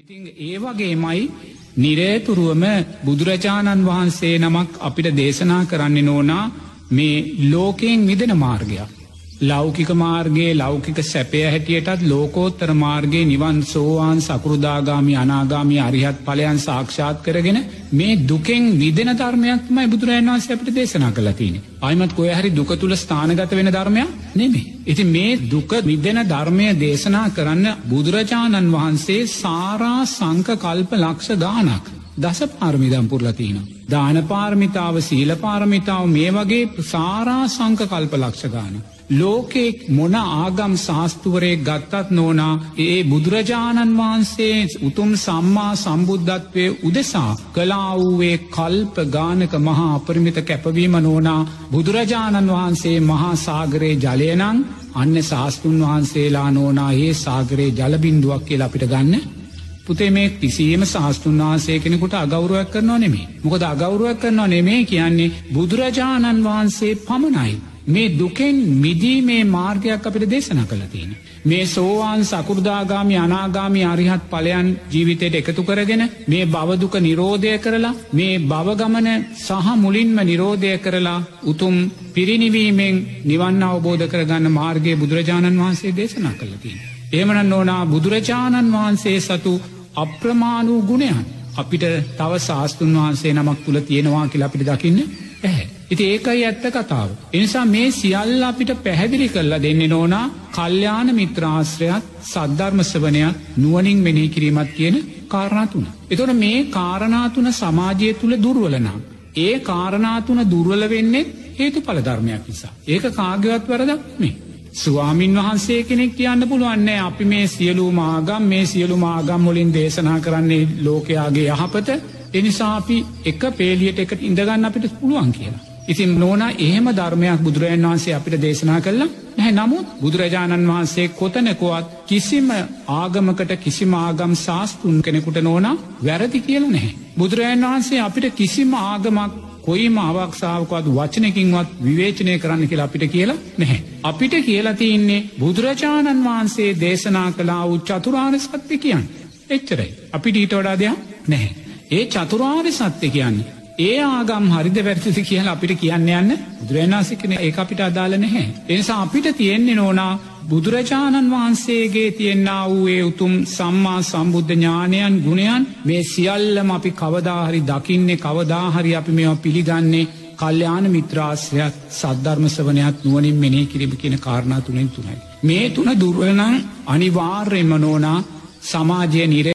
ඉතිං ඒ වගේමයි නිරේතුරුවම බුදුරජාණන් වහන්සේ නමක් අපිට දේශනා කරන්නේ නෝනා මේ ලෝකයෙන් මිදෙන මාර්ගයක්. ලෞකික මාර්ගයේ ලෞකික සැපය හැටියටත් ලෝකෝත්තර මාර්ගයේ නිවන් සෝවාන් සකෘදාගාමි අනාගාමි අරිහත් පලයන් සාක්ෂාත් කරගෙන මේ දුකෙන් විදෙන ධර්මයක්මයි බුදුරජන් වන්සේ අපට දේශනා කළතින. අයිමත් කොය හරි දුක තුළ ස්ථානගත වෙන ධර්මයක් නෙමේ. ඉති මේ දුක විදෙන ධර්මය දේශනා කරන්න බුදුරජාණන් වහන්සේ සාරා සංක කල්ප ලක්ෂ ගානක්. දස පාර්මිදම් පුරලතින. දානපාර්මිතාව සීලපාර්මිතාව මේ වගේ සාරා සංක කල්ප ලක්ෂ ගාන. ලෝකෙක් මොන ආගම් ශාස්තුවරේ ගත්තත් නෝනා ඒ බුදුරජාණන් වහන්සේ උතුම් සම්මා සම්බුද්ධත්වය උදෙසා කලාවූවේ කල්ප ගානක මහා අපරිමිත කැපවීම නෝනා බුදුරජාණන් වහන්සේ මහා සාගරයේ ජලයනං අන්න ශාස්තුන් වහන්සේලා නෝනා ඒ සාගරයේ ජලබින්දුවක් කියල අපිට ගන්න පුතේ මේ කිසිීම ශාස්තුන් වහන්සේ කෙනෙකුට අගෞරුවක් කරනවා නෙමේ. මොකද අගෞරුවක් කරනවා නෙමේ කියන්නේ බුදුරජාණන් වහන්සේ පමණයි. මේ දුකෙන් මිදීමේ මාර්ගයක් අපිට දේශන කළතින. මේ සෝවාන් සකුරදාගාමි අනාගාමි අරිහත් පලයන් ජීවිතයට එකතු කරගෙන මේ බවදුක නිරෝධය කරලා මේ බවගමන සහ මුලින්ම නිරෝධය කරලා උතුම් පිරිනිවීමෙන් නිවන්න අවබෝධ කරගන්න මාර්ගය බුදුරජාණන් වහන්සේ දේශනා කළතින. ඒමනන් ඕනා බුදුරජාණන් වහන්සේ සතු අප්‍රමාණූ ගුණයන් අපිට තව ශාස්තුන් වහන්සේ නමක් තුළ තියෙනවා කියලා අපිට දකින්න ඇහැ. ඉති ඒකයි ඇත්ත කතාව. එනිසා මේ සියල්ල අපිට පැහැදිලි කරලා දෙන්න නෝනා කල්්‍යාන මිත්‍රාශ්‍රයත් සද්ධර්මස්වනයක් නුවනින් මෙනෙහි කිරීමත් කියන කාරණාතුන. එතොට මේ කාරණාතුන සමාජය තුළ දුර්වලනම්. ඒ කාරණාතුන දුර්වල වෙන්නේ හේතු පලධර්මයක් නිසා. ඒක කාගවත් වරදක් මේ. ස්වාමින් වහන්සේ කෙනෙක් කියන්න පුළුවන්නේ අපි මේ සියලු මාගම් මේ සියලු මාගම් මුලින් දේශනා කරන්නේ ලෝකයාගේ යහපත එනිසා අපි එක පේලියට එකට ඉඳගන්න අපිට පුළුවන් කියලා. ඉතින් නෝන එහෙම ධර්මයක් බුදුරජන් වහන්සේ අපිට දේශනා කරලා නැහැ නමුත් බුදුරජාණන් වහන්සේ කොතනකොවත් කිසිම ආගමකට කිසිම ආගම් ශාස්තුන් කෙනෙකුට නෝනා වැරදි කියල නැහැ. බුදුරජන් වහන්සේ අපිට කිසිම ආගමක් කොයිම අවක්ෂාවකවත් වචනකින්වත් විවේචනය කරන්න කියලා අපිට කියලා නැහැ. අපිට කියලතින්නේ බුදුරජාණන් වහන්සේ දේශනා කලා වූ චතුරාණ සත්‍ය කියන්න. එච්චරයි. අපිට ඊට වඩා දෙයක් නැහැ. ඒ චතුරාර්ය සත්‍ය කියන්නේ. ඒ ආගම් හරිද වැරතිති කියලා අපිට කියන්න යන්න බුදුරජාණන්සිකන ඒ අපිට අදාල නැහැ. එනිසා අපිට තියෙන්නේ නෝනා බුදුරජාණන් වහන්සේගේ තියෙන්න්න වූයේ උතුම් සම්මා සම්බුද්ධ ඥානයන් ගුණයන් මේ සියල්ලම අපි කවදාහරි දකින්නේ කවදාහරි අපි මෙ පිළිගන්නේ කල්්‍යාන මිත්‍රාශ්‍රයක් සද්ධර්මසවනයක් නුවනින් මෙනේ කිරිම කියන කාරණා තුනෙන් තුනයි. මේ තුන දුර්වලනං අනිවාර්යම නෝනා සමාජය නිර